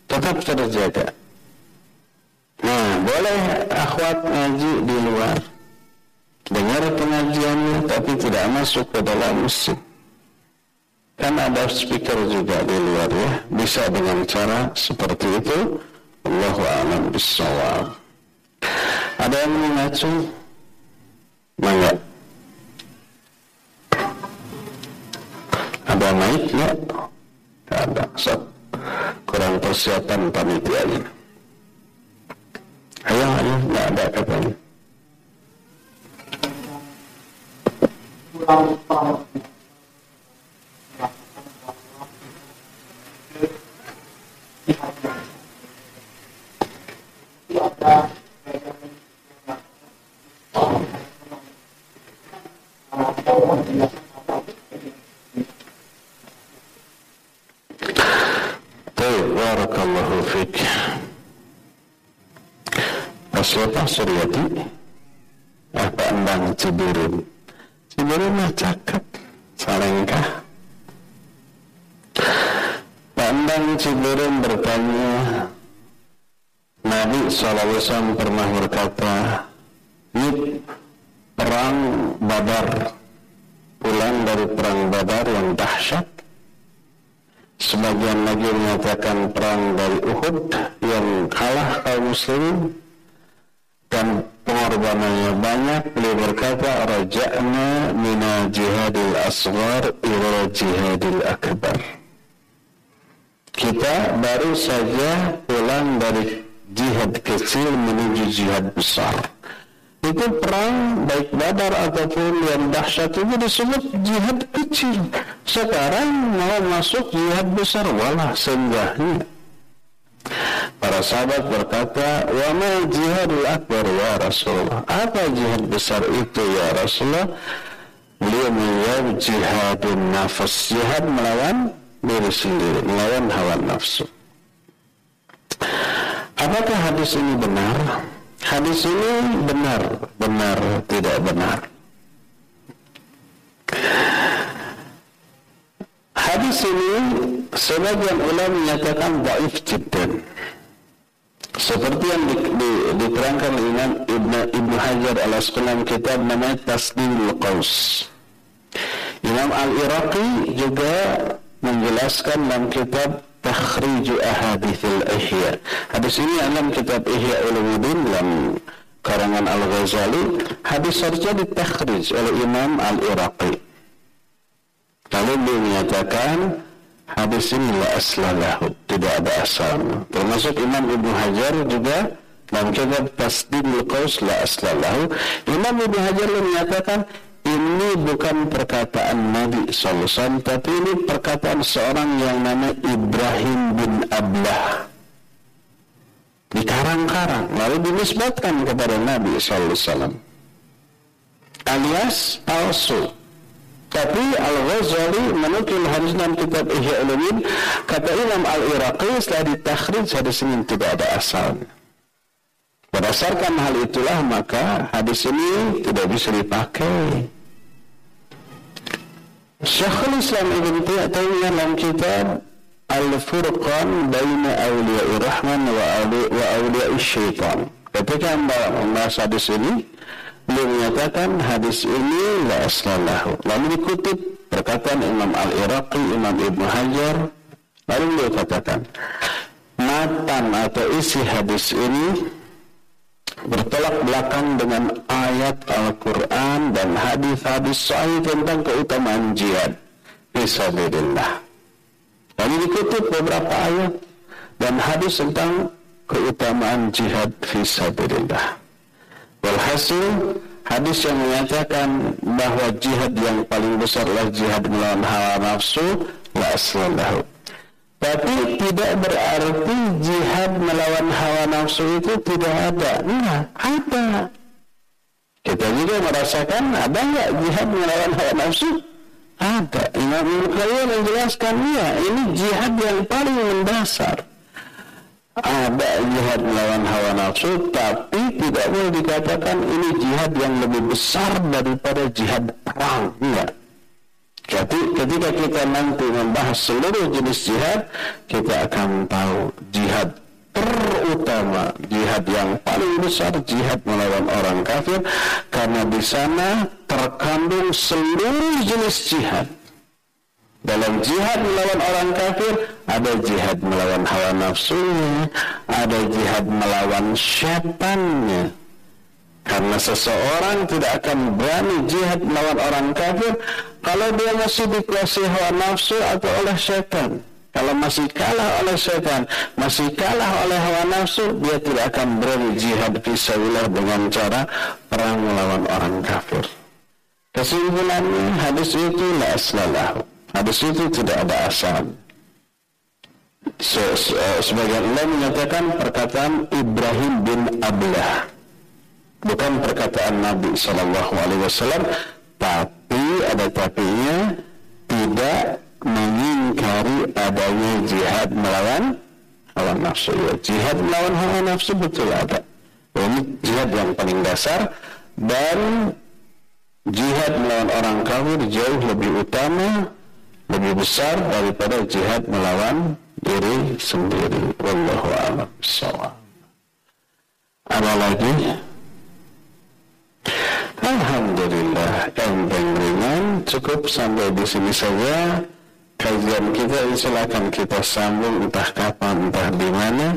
tetap terjaga. Nah, boleh akhwat ngaji di luar. Dengar pengajiannya tapi tidak masuk ke dalam masjid. Kan ada speaker juga di luar ya. Bisa dengan cara seperti itu. Allahu a'lam bishawab. Ada yang mengacu? Mangga. Ada naik ya? Ada. Kurang persiapan panitianya ayo ayo nggak ada katanya Barakallahu fiqh Siapa Suryati? Apa Endang Cibirin? Cibirin mah cakep Salengkah Pak Endang Cibirin bertanya Nabi SAW pernah berkata Ini perang badar Pulang dari perang badar yang dahsyat Sebagian lagi menyatakan perang dari Uhud yang kalah kaum muslimin dan pengorbanannya banyak. Beliau berkata raja'na mina jihadil asghar ila jihadil akbar. Kita baru saja pulang dari jihad kecil menuju jihad besar itu perang baik badar ataupun yang dahsyat itu disebut jihad kecil sekarang mau masuk jihad besar walah senggahnya Para sahabat berkata, "Wa ma jihadul akbar ya Rasulullah?" Apa jihad besar itu ya Rasulullah? Beliau menjawab jihadun nafas, jihad melawan diri sendiri, melawan hawa nafsu. Apakah hadis ini benar? Hadis ini benar, benar, tidak benar. Hadis ini sebagian ulama menyatakan dhaif jiddan. Seperti yang di, di, diterangkan Imam Ibn, Ibn Hajar al-Asqalani kitab namanya Tasdimul Qaus. Imam Al-Iraqi juga menjelaskan dalam kitab Takhriju Ahadithil Ihya. Hadis ini dalam kitab Ihya Ulumuddin dalam karangan Al-Ghazali. Hadis saja ditakhrij oleh Imam Al-Iraqi. Lalu beliau menyatakan hadis ini la aslalahu, tidak ada asalnya. Termasuk Imam Ibnu Hajar juga dalam kitab Tasdidul Qaus la aslalahu. Imam Ibnu Hajar menyatakan ini bukan perkataan Nabi SAW, tapi ini perkataan seorang yang nama Ibrahim bin Ablah. Dikarang-karang, lalu dinisbatkan kepada Nabi SAW. Alias palsu. Tapi Al-Ghazali menukil hadis dalam kitab Ihya Ulumuddin kata Imam Al-Iraqi setelah ditakhrij hadis ini tidak ada asalnya. Berdasarkan hal itulah maka hadis ini tidak bisa dipakai. Syekhul Islam Ibn Taimiyah dalam kitab Al-Furqan Baina Awliya Rahman wa Awliya Syaitan. Ketika membahas hadis ini, beliau menyatakan hadis ini la aslalahu. Lalu dikutip perkataan Imam Al-Iraqi, Imam Ibn Hajar, lalu beliau katakan, matan atau isi hadis ini bertolak belakang dengan ayat Al-Quran dan hadis-hadis sahih tentang keutamaan jihad. Fisabilillah. Lalu dikutip beberapa ayat dan hadis tentang keutamaan jihad fisabilillah. Walhasil hadis yang menyatakan bahwa jihad yang paling besar adalah jihad melawan hawa nafsu la aslallahu. Tapi tidak berarti jihad melawan hawa nafsu itu tidak ada. Enggak, ada. Kita juga merasakan ada nggak jihad melawan hawa nafsu? Ada. Imam Ibnu menjelaskan ya, ini jihad yang paling mendasar ada jihad melawan hawa nafsu tapi tidak boleh dikatakan ini jihad yang lebih besar daripada jihad perang enggak ketika kita nanti membahas seluruh jenis jihad kita akan tahu jihad terutama jihad yang paling besar jihad melawan orang kafir karena di sana terkandung seluruh jenis jihad dalam jihad melawan orang kafir, ada jihad melawan hawa nafsunya, ada jihad melawan syaitannya. Karena seseorang tidak akan berani jihad melawan orang kafir kalau dia masih dikuasai hawa nafsu atau oleh syaitan. Kalau masih kalah oleh syaitan, masih kalah oleh hawa nafsu, dia tidak akan berani jihad fisabilillah dengan cara perang melawan orang kafir. Kesimpulannya hadis itu la aslalahu Hadis itu tidak ada asal. Se -se sebagian ulama menyatakan perkataan Ibrahim bin Ablah bukan perkataan Nabi Shallallahu Alaihi Wasallam, tapi ada tapinya tidak mengingkari adanya jihad melawan hawa nafsu. Ya, jihad melawan hawa nafsu betul ada. Ini jihad yang paling dasar dan jihad melawan orang kafir jauh lebih utama lebih besar daripada jihad melawan diri sendiri. Wallahu a'lam. Ada lagi? Alhamdulillah enteng ringan cukup sampai di sini saja kajian kita insya akan kita sambung entah kapan entah di mana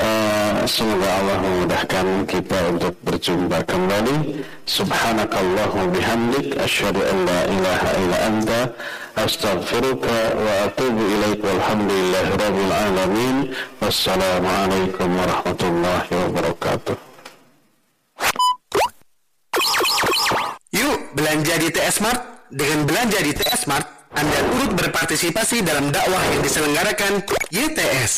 Uh, semoga Allah memudahkan kita untuk berjumpa kembali. Subhanakallahu bihamdik asyhadu an la ilaha illa anta astaghfiruka wa atubu ilaik walhamdulillahi rabbil alamin. Wassalamualaikum warahmatullahi wabarakatuh. Belanja di TS Mart. Dengan belanja di TS Mart, Anda turut berpartisipasi dalam dakwah yang diselenggarakan YTS.